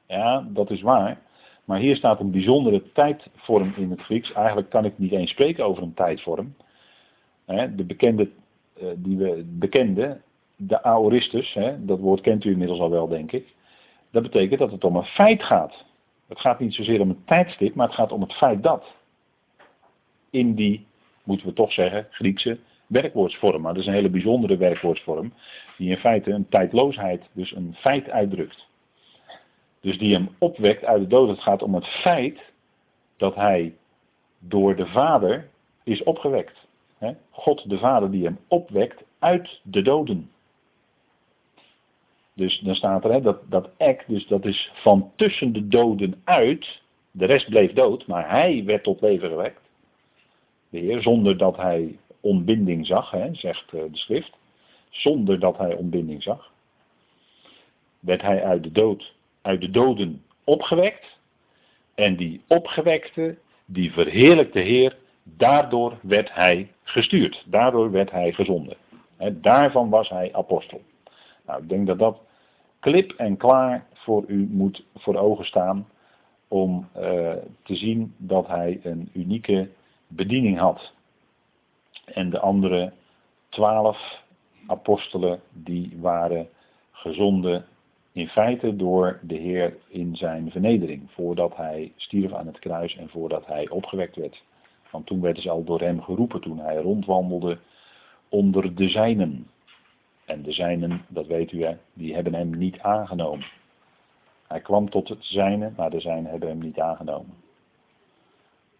Ja, dat is waar. Maar hier staat een bijzondere tijdvorm in het Grieks. Eigenlijk kan ik niet eens spreken over een tijdvorm. De bekende, eh, die we bekende, de aoristus, dat woord kent u inmiddels al wel, denk ik. Dat betekent dat het om een feit gaat. Het gaat niet zozeer om een tijdstip, maar het gaat om het feit dat. In die, moeten we toch zeggen, Griekse werkwoordsvorm. Maar dat is een hele bijzondere werkwoordsvorm. Die in feite een tijdloosheid, dus een feit uitdrukt. Dus die hem opwekt uit de dood. Het gaat om het feit dat hij door de Vader is opgewekt. God de Vader die hem opwekt uit de doden. Dus dan staat er, hè, dat, dat ek, dus dat is van tussen de doden uit. De rest bleef dood, maar hij werd tot leven gewekt. De Heer, zonder dat hij ontbinding zag, hè, zegt eh, de schrift. Zonder dat hij ontbinding zag. Werd hij uit de dood, uit de doden opgewekt. En die opgewekte, die verheerlijkte Heer, daardoor werd hij gestuurd. Daardoor werd hij gezonden. daarvan was hij apostel. Nou, ik denk dat dat klip en klaar voor u moet voor ogen staan om uh, te zien dat hij een unieke bediening had. En de andere twaalf apostelen die waren gezonden in feite door de Heer in zijn vernedering. Voordat hij stierf aan het kruis en voordat hij opgewekt werd. Want toen werden ze al door hem geroepen toen hij rondwandelde onder de zijnen. En de zijnen, dat weet u hè, die hebben hem niet aangenomen. Hij kwam tot het zijne, maar de zijnen hebben hem niet aangenomen.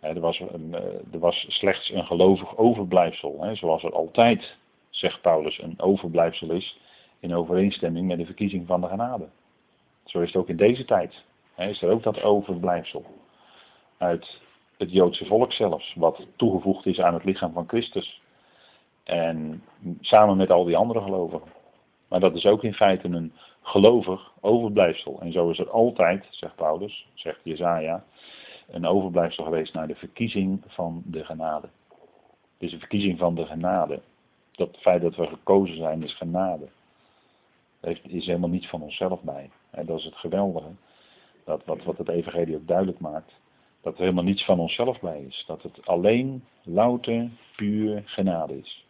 Er was, een, eh, er was slechts een gelovig overblijfsel, zoals er altijd, zegt Paulus, een overblijfsel is in overeenstemming met de verkiezing van de genade. Zo is het ook in deze tijd. Is er ook dat overblijfsel uit het Joodse volk zelfs, wat toegevoegd is aan het lichaam van Christus. En samen met al die andere gelovigen. Maar dat is ook in feite een gelovig overblijfsel. En zo is er altijd, zegt Paulus, zegt Jezaja, een overblijfsel geweest naar de verkiezing van de genade. Het is een verkiezing van de genade. Dat feit dat we gekozen zijn is genade. Is helemaal niets van onszelf bij. En dat is het geweldige. Dat wat, wat het evangelie ook duidelijk maakt. Dat er helemaal niets van onszelf bij is. Dat het alleen louter, puur genade is.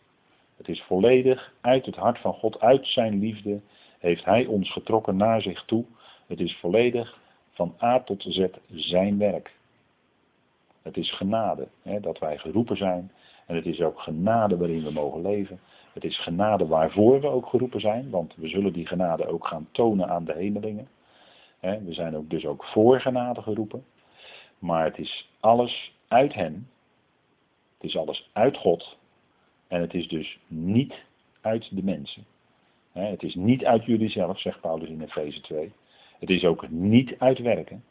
Het is volledig uit het hart van God, uit zijn liefde, heeft Hij ons getrokken naar zich toe. Het is volledig van A tot Z zijn werk. Het is genade hè, dat wij geroepen zijn. En het is ook genade waarin we mogen leven. Het is genade waarvoor we ook geroepen zijn. Want we zullen die genade ook gaan tonen aan de hemelingen. We zijn ook dus ook voor genade geroepen. Maar het is alles uit Hem. Het is alles uit God. En het is dus niet uit de mensen. Het is niet uit jullie zelf, zegt Paulus in Efeze 2. Het is ook niet uit werken.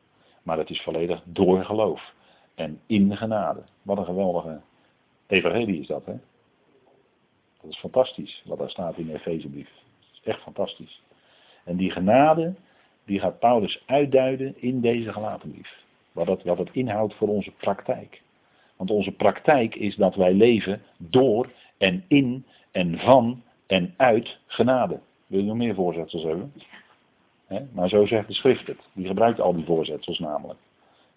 Maar het is volledig door geloof. En in genade. Wat een geweldige evangelie is dat, hè? Dat is fantastisch wat daar staat in de Efezebrief. Dat echt fantastisch. En die genade, die gaat Paulus uitduiden in deze gelatenbrief. Wat het, wat het inhoudt voor onze praktijk. Want onze praktijk is dat wij leven door en in en van en uit genade. Wil je nog meer voorzetsels hebben? maar zo zegt de schrift het. Die gebruikt al die voorzetsels namelijk.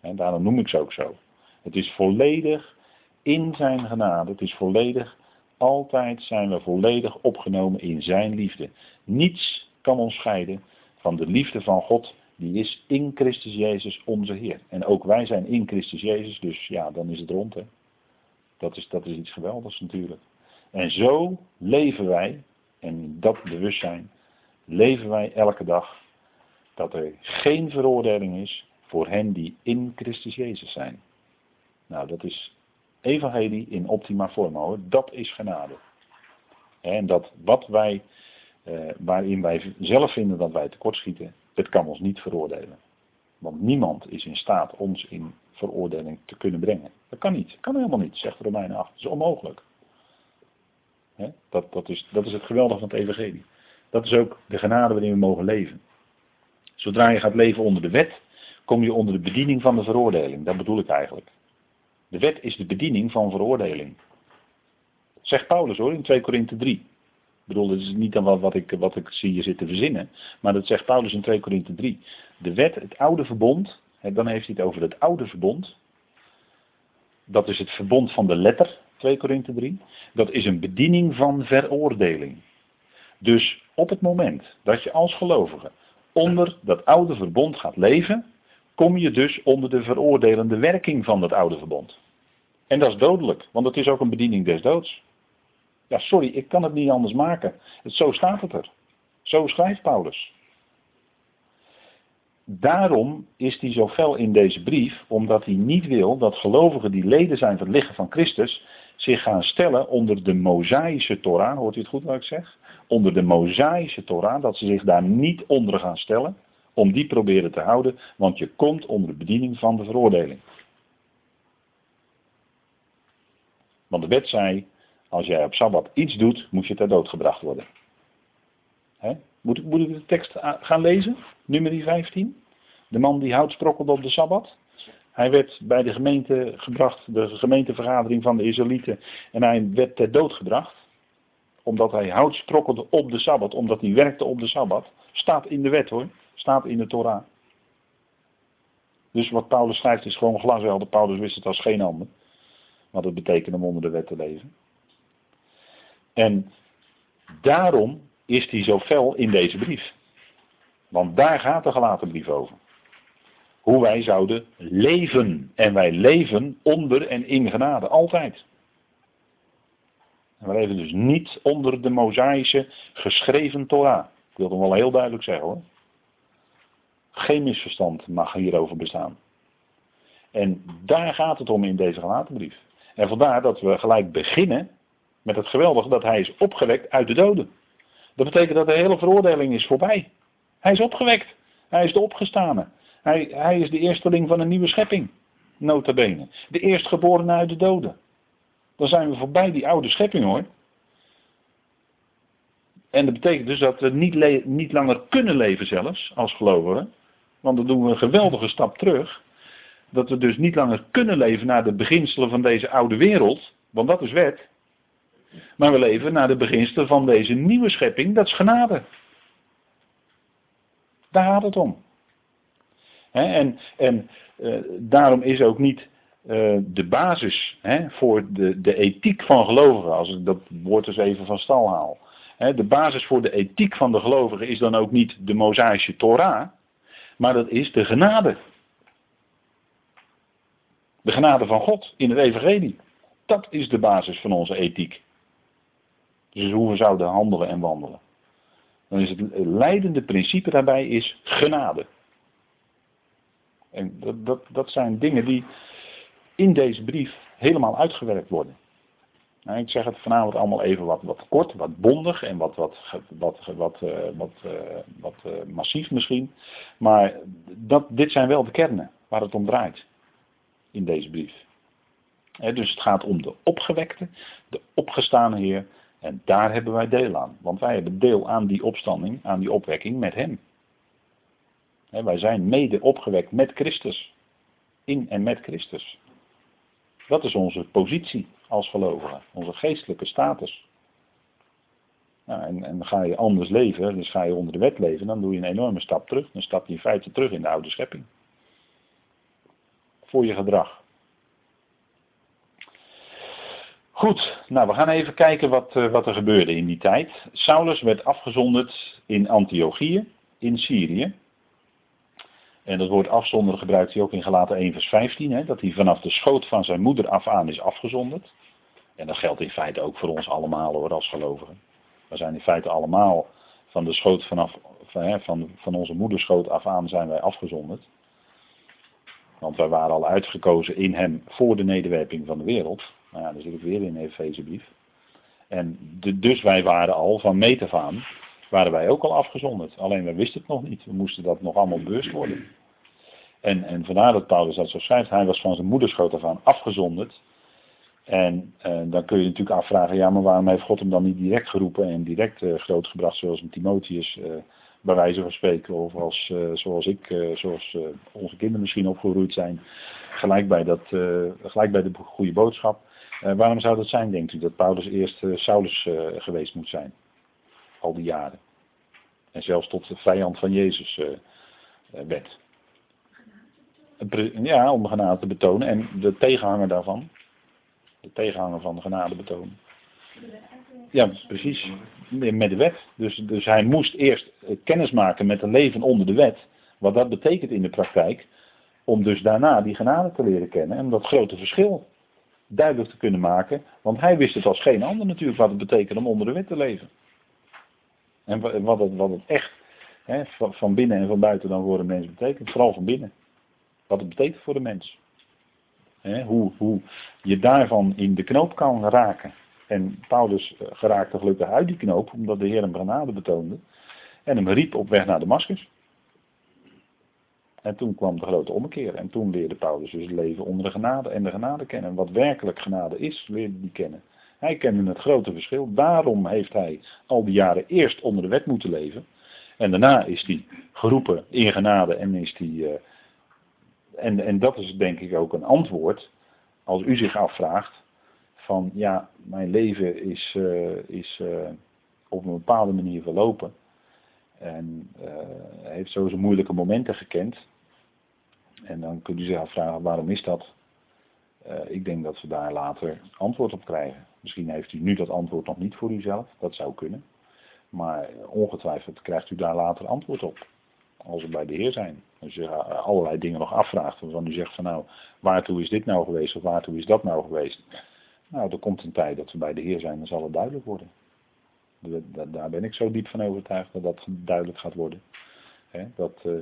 Daarom noem ik ze ook zo. Het is volledig in zijn genade. Het is volledig, altijd zijn we volledig opgenomen in zijn liefde. Niets kan ons scheiden van de liefde van God. Die is in Christus Jezus onze Heer. En ook wij zijn in Christus Jezus, dus ja, dan is het rond. Hè? Dat, is, dat is iets geweldigs natuurlijk. En zo leven wij, en dat bewustzijn, leven wij elke dag dat er geen veroordeling is voor hen die in Christus Jezus zijn. Nou, dat is evangelie in optima forma Dat is genade. En dat wat wij, eh, waarin wij zelf vinden dat wij tekortschieten, dat kan ons niet veroordelen. Want niemand is in staat ons in veroordeling te kunnen brengen. Dat kan niet. Dat kan helemaal niet, zegt Romeinen 8. Dat is onmogelijk. Dat, dat, is, dat is het geweldige van het evangelie. Dat is ook de genade waarin we mogen leven. Zodra je gaat leven onder de wet, kom je onder de bediening van de veroordeling. Dat bedoel ik eigenlijk. De wet is de bediening van veroordeling. Zegt Paulus hoor, in 2 Korinthe 3. Ik bedoel, dat is niet dan wat, ik, wat ik zie je zitten verzinnen. Maar dat zegt Paulus in 2 Korinthe 3. De wet, het oude verbond, dan heeft hij het over het oude verbond. Dat is het verbond van de letter, 2 Korinthe 3. Dat is een bediening van veroordeling. Dus op het moment dat je als gelovige onder dat oude verbond gaat leven, kom je dus onder de veroordelende werking van dat oude verbond. En dat is dodelijk, want het is ook een bediening des doods. Ja, sorry, ik kan het niet anders maken. Zo staat het er. Zo schrijft Paulus. Daarom is hij zo fel in deze brief, omdat hij niet wil dat gelovigen die leden zijn van het lichaam van Christus, zich gaan stellen onder de Mosaïsche Torah. Hoort u het goed wat ik zeg? Onder de Mosaïsche Torah, dat ze zich daar niet onder gaan stellen, om die proberen te houden, want je komt onder de bediening van de veroordeling. Want de wet zei, als jij op Sabbat iets doet, moet je ter dood gebracht worden. Moet, ik, de tekst gaan lezen? Nummer 15. De man die hout sprokkelde op de Sabbat. Hij werd bij de gemeente gebracht, de gemeentevergadering van de Israëlieten. En hij werd ter dood gebracht. Omdat hij hout sprokkelde op de Sabbat. Omdat hij werkte op de Sabbat. Staat in de wet hoor. Staat in de Torah. Dus wat Paulus schrijft is gewoon glashelder. Paulus wist het als geen ander. Wat het betekent om onder de wet te leven. En daarom is hij zo fel in deze brief. Want daar gaat de gelaten brief over. Hoe wij zouden leven. En wij leven onder en in genade, altijd. En we leven dus niet onder de mosaïsche geschreven Torah. Ik wil het wel heel duidelijk zeggen hoor. Geen misverstand mag hierover bestaan. En daar gaat het om in deze gelaten brief. En vandaar dat we gelijk beginnen met het geweldige dat hij is opgewekt uit de doden. Dat betekent dat de hele veroordeling is voorbij. Hij is opgewekt. Hij is de opgestane. Hij, hij is de eersteling van een nieuwe schepping. Nota bene. De eerstgeborene uit de doden. Dan zijn we voorbij die oude schepping hoor. En dat betekent dus dat we niet, niet langer kunnen leven zelfs als gelovigen. Want dan doen we een geweldige stap terug. Dat we dus niet langer kunnen leven naar de beginselen van deze oude wereld. Want dat is wet. Maar we leven naar de beginselen van deze nieuwe schepping. Dat is genade. Daar gaat het om. en en uh, daarom is ook niet uh, de basis voor de, de ethiek van gelovigen, als ik dat woord eens even van stal haal. de basis voor de ethiek van de gelovigen is dan ook niet de Mosaïsche Torah, maar dat is de genade. De genade van God in het Evangelie. Dat is de basis van onze ethiek. Dus hoe we zouden handelen en wandelen. Dan is het leidende principe daarbij is genade. En dat, dat, dat zijn dingen die in deze brief helemaal uitgewerkt worden. Nou, ik zeg het vanavond allemaal even wat, wat kort, wat bondig en wat, wat, wat, wat, uh, wat, uh, wat uh, massief misschien. Maar dat, dit zijn wel de kernen waar het om draait in deze brief. dus het gaat om de opgewekte, de opgestane Heer. En daar hebben wij deel aan. Want wij hebben deel aan die opstanding, aan die opwekking met Hem. wij zijn mede opgewekt met Christus. In en met Christus. Dat is onze positie als gelovigen, onze geestelijke status. Nou, en, en ga je anders leven, dus ga je onder de wet leven, dan doe je een enorme stap terug. Dan stap je in feite terug in de oude schepping. Voor je gedrag. Goed, nou we gaan even kijken wat, uh, wat er gebeurde in die tijd. Saulus werd afgezonderd in Antiochië, in Syrië. En dat woord afzonderen gebruikt hij ook in Galaten 1 vers 15. Hè, dat hij vanaf de schoot van zijn moeder af aan is afgezonderd. En dat geldt in feite ook voor ons allemaal hoor, als gelovigen. We zijn in feite allemaal van de schoot vanaf, van, hè, van, van onze moederschoot af aan zijn wij afgezonderd. Want wij waren al uitgekozen in hem voor de nederwerping van de wereld. Nou ja, daar zit ik weer in Efezebrief. En de, dus wij waren al van meet waren wij ook al afgezonderd. Alleen we wisten het nog niet. We moesten dat nog allemaal bewust worden. En, en vandaar dat Paulus dat zo schrijft. Hij was van zijn moederschoot af aan afgezonderd. En eh, dan kun je natuurlijk afvragen, ja, maar waarom heeft God hem dan niet direct geroepen en direct uh, grootgebracht, zoals een Timotheus, uh, bij wijze van spreken, of als, uh, zoals ik, zoals onze kinderen misschien opgegroeid zijn, gelijk bij, dat, gelijk bij de goede boodschap. Waarom zou dat zijn, denkt u, dat Paulus eerst Saulus geweest moet zijn? al die jaren. En zelfs tot de vijand van Jezus werd. Ja, om genade te betonen. En de tegenhanger daarvan. De tegenhanger van de genade betonen. Ja, precies. Met de wet. Dus, dus hij moest eerst kennis maken met een leven onder de wet. Wat dat betekent in de praktijk. Om dus daarna die genade te leren kennen. En dat grote verschil duidelijk te kunnen maken. Want hij wist het als geen ander natuurlijk wat het betekent om onder de wet te leven. En wat het, wat het echt hè, van binnen en van buiten dan voor een mens betekent. Vooral van binnen. Wat het betekent voor de mens. Hè, hoe, hoe je daarvan in de knoop kan raken. En Paulus eh, geraakte gelukkig uit die knoop, omdat de Heer hem genade betoonde. En hem riep op weg naar Damascus. En toen kwam de grote ommekeer. En toen leerde Paulus dus het leven onder de genade en de genade kennen. Wat werkelijk genade is, leerde die kennen. Hij kende het grote verschil. Daarom heeft hij al die jaren eerst onder de wet moeten leven. En daarna is hij geroepen in genade en is hij. Uh, en, en dat is denk ik ook een antwoord. Als u zich afvraagt: van ja, mijn leven is, uh, is uh, op een bepaalde manier verlopen. En heeft zo zijn moeilijke momenten gekend. En dan kunt u zich afvragen: waarom is dat? ik denk dat we daar later antwoord op krijgen. Misschien heeft u nu dat antwoord nog niet voor uzelf, dat zou kunnen. Maar ongetwijfeld krijgt u daar later antwoord op. Als we bij de Heer zijn. Als je allerlei dingen nog afvraagt. Waarvan u zegt van nou, waartoe is dit nou geweest of waartoe is dat nou geweest. Nou, er komt een tijd dat we bij de Heer zijn, dan zal het duidelijk worden. Daar ben ik zo diep van overtuigd dat dat duidelijk gaat worden. dat, eh,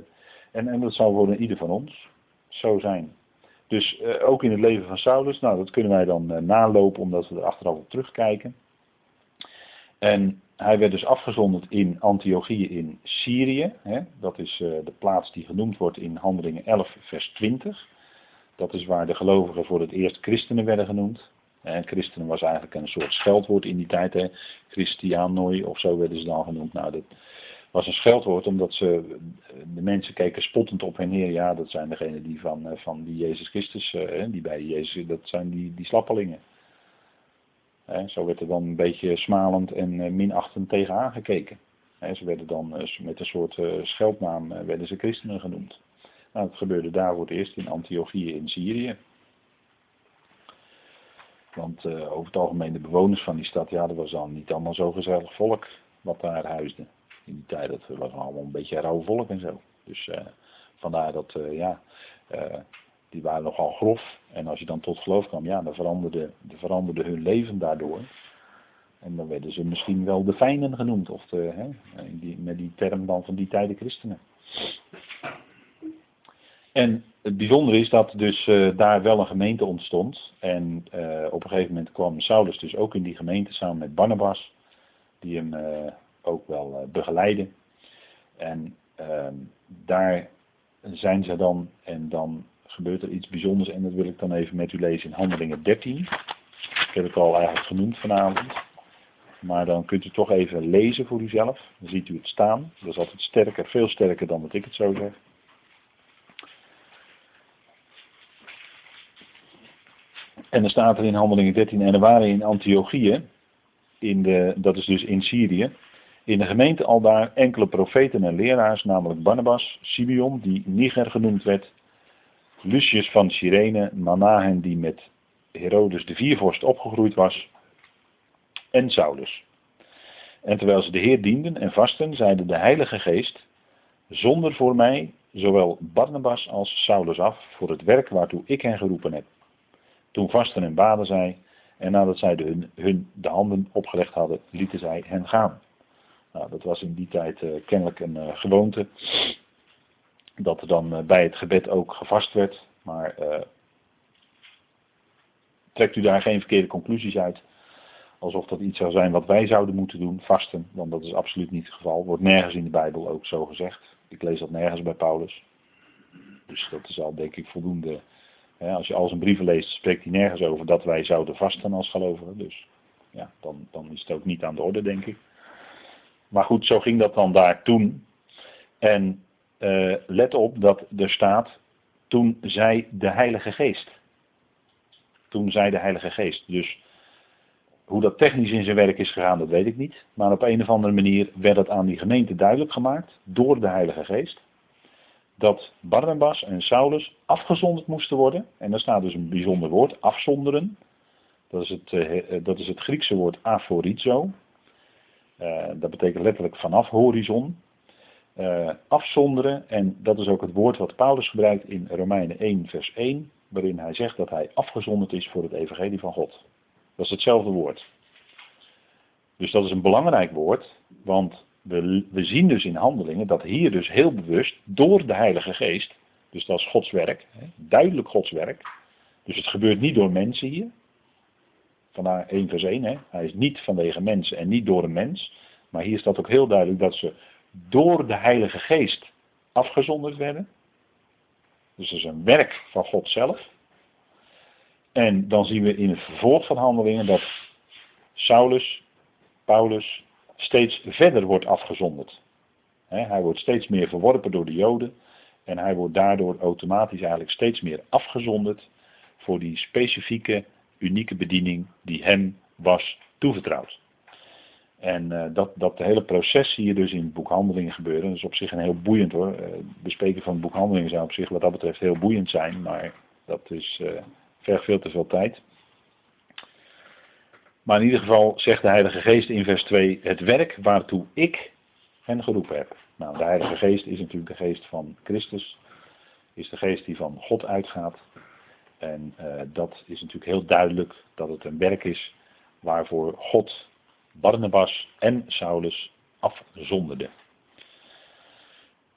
en, en dat zal voor ieder van ons zo zijn. Dus eh, ook in het leven van Saulus, nou dat kunnen wij dan eh, nalopen omdat we er achteraf op terugkijken. En hij werd dus afgezonderd in Antiochië in Syrië. Dat is de plaats die genoemd wordt in Handelingen 11, vers 20. Dat is waar de gelovigen voor het eerst christenen werden genoemd. En christenen was eigenlijk een soort scheldwoord in die tijd. Hè. Christianoi of zo werden ze dan genoemd. Nou, dat was een scheldwoord omdat ze, de mensen keken spottend op hen neer. Ja, dat zijn degenen die van, eh, van die Jezus Christus, eh, die bij Jezus, dat zijn die, die slappelingen. zo werd er dan een beetje smalend en eh, minachtend tegen aangekeken. ze werden dan met een soort scheldnaam werden ze christenen genoemd. Nou, dat gebeurde daar voor het eerst in Antiochië in Syrië. Want uh, over het algemeen de bewoners van die stad, ja, dat was dan niet allemaal zo gezellig volk wat daar huisde. In die tijd, dat was allemaal een beetje rauw volk en zo. Dus uh, vandaar dat, uh, ja, die waren nogal grof. En als je dan tot geloof kwam, ja, dan veranderde, dan veranderde hun leven daardoor. En dan werden ze misschien wel de fijnen genoemd, of hè, die, met die term dan van die tijden christenen. En het bijzondere is dat dus uh, daar wel een gemeente ontstond. En uh, op een gegeven moment kwam Saulus dus ook in die gemeente samen met Barnabas, die hem uh, ook wel begeleiden. En ehm, daar zijn ze dan, en dan gebeurt er iets bijzonders, en dat wil ik dan even met u lezen in Handelingen 13. Ik heb het al eigenlijk genoemd vanavond. Maar dan kunt u toch even lezen voor uzelf. Dan ziet u het staan. Dat is altijd sterker, veel sterker dan wat ik het zo zeg. En dan staat er in Handelingen 13, en er waren in Antiochië, in dat is dus in Syrië, in de gemeente al daar enkele profeten en leraars, namelijk Barnabas, Simeon, die Niger genoemd werd, Lucius van Cyrene, Manahen, die met Herodes de viervorst opgegroeid was, en Saulus. En terwijl ze de Heer dienden en vasten, zeide de Heilige Geest, zonder voor mij zowel Barnabas als Saulus af voor het werk waartoe ik hen geroepen heb. Toen vasten en baden zij. En nadat zij de, hun, hun, de handen opgelegd hadden, lieten zij hen gaan. Nou, dat was in die tijd uh, kennelijk een uh, gewoonte. Dat er dan uh, bij het gebed ook gevast werd. Maar trekt u daar geen verkeerde conclusies uit. Alsof dat iets zou zijn wat wij zouden moeten doen, vasten. Want dat is absoluut niet het geval. Wordt nergens in de Bijbel ook zo gezegd. Ik lees dat nergens bij Paulus. Dus dat is al denk ik voldoende als je al zijn brieven leest, spreekt hij nergens over dat wij zouden vasten als gelovigen. Dus ja, dan, dan is het ook niet aan de orde, denk ik. Maar goed, zo ging dat dan daar toen. En uh, let op dat er staat, toen zei de Heilige Geest. Toen zei de Heilige Geest. Dus hoe dat technisch in zijn werk is gegaan, dat weet ik niet. Maar op een of andere manier werd dat aan die gemeente duidelijk gemaakt door de Heilige Geest dat Barnabas en Saulus afgezonderd moesten worden. En daar staat dus een bijzonder woord, afzonderen. Dat is het, uh, dat is het Griekse woord aforizo. Uh, dat betekent letterlijk vanaf horizon. Afzonderen, en dat is ook het woord wat Paulus gebruikt in Romeinen 1, vers 1, waarin hij zegt dat hij afgezonderd is voor het evangelie van God. Dat is hetzelfde woord. Dus dat is een belangrijk woord, want we, zien dus in handelingen dat hier dus heel bewust door de Heilige Geest, dus dat is Gods werk, duidelijk Gods werk. Dus het gebeurt niet door mensen hier. Vandaar 1 vers 1, hè. hij is niet vanwege mensen en niet door een mens. Maar hier staat ook heel duidelijk dat ze door de Heilige Geest afgezonderd werden. Dus dat is een werk van God zelf. En dan zien we in het vervolg van handelingen dat Saulus, Paulus steeds verder wordt afgezonderd. hij wordt steeds meer verworpen door de Joden en hij wordt daardoor automatisch eigenlijk steeds meer afgezonderd voor die specifieke, unieke bediening die hem was toevertrouwd. En uh, dat, dat hele proces hier dus in het boek Handelingen gebeuren, dat is op zich een heel boeiend hoor. Uh, bespreken van het boek Handelingen zou op zich wat dat betreft heel boeiend zijn, maar dat is uh, vergt veel te veel tijd. Maar in ieder geval zegt de Heilige Geest in vers 2 het werk waartoe ik hen geroepen heb. Nou, de Heilige Geest is natuurlijk de geest van Christus, is de geest die van God uitgaat. En uh, dat is natuurlijk heel duidelijk dat het een werk is waarvoor God Barnabas en Saulus afzonderde.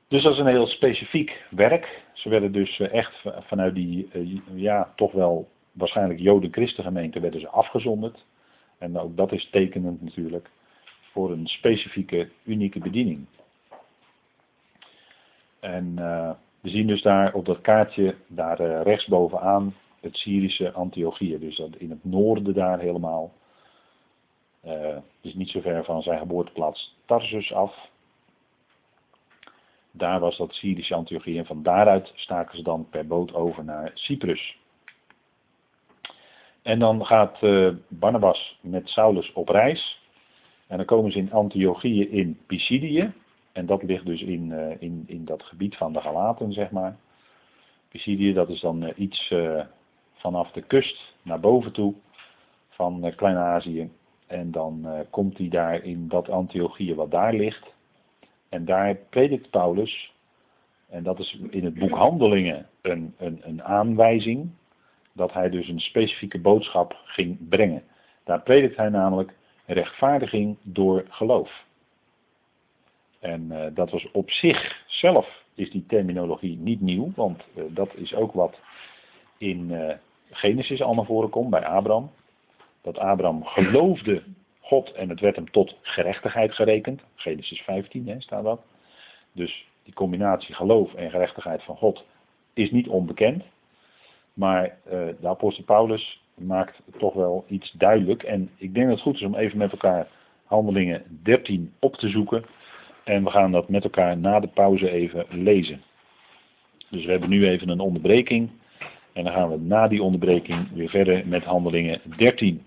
Dus dat is een heel specifiek werk. Ze werden dus eh, echt vanuit die, eh, ja, toch wel waarschijnlijk Joden-Christengemeente werden ze afgezonderd. En ook dat is tekenend natuurlijk voor een specifieke, unieke bediening. En uh, we zien dus daar op dat kaartje, daar uh, rechtsbovenaan, het Syrische Antiochieën. Dus dat in het noorden daar helemaal. Dus niet zo ver van zijn geboorteplaats Tarsus af. Daar was dat Syrische Antiochieën en van daaruit staken ze dan per boot over naar Cyprus. En dan gaat uh, Barnabas met Saulus op reis. En dan komen ze in Antiochieën in Pisidië. En dat ligt dus in, uh, in, in dat gebied van de Galaten, zeg maar. Pisidië, dat is dan uh, iets vanaf de kust naar boven toe van Klein-Azië. En dan komt hij daar in dat Antiochieën wat daar ligt. En daar predikt Paulus, en dat is in het boek Handelingen een, een, een aanwijzing dat hij dus een specifieke boodschap ging brengen. Daar predikt hij namelijk rechtvaardiging door geloof. En uh, dat was op zichzelf is die terminologie niet nieuw, want uh, dat is ook wat in uh, Genesis allemaal voorkomt bij Abraham. Dat Abraham geloofde God en het werd hem tot gerechtigheid gerekend. Genesis 15 hè, staat dat. Dus die combinatie geloof en gerechtigheid van God is niet onbekend. Maar uh, de apostel Paulus maakt toch wel iets duidelijk. En ik denk dat het goed is om even met elkaar handelingen 13 op te zoeken. En we gaan dat met elkaar na de pauze even lezen. Dus we hebben nu even een onderbreking. En dan gaan we na die onderbreking weer verder met handelingen 13.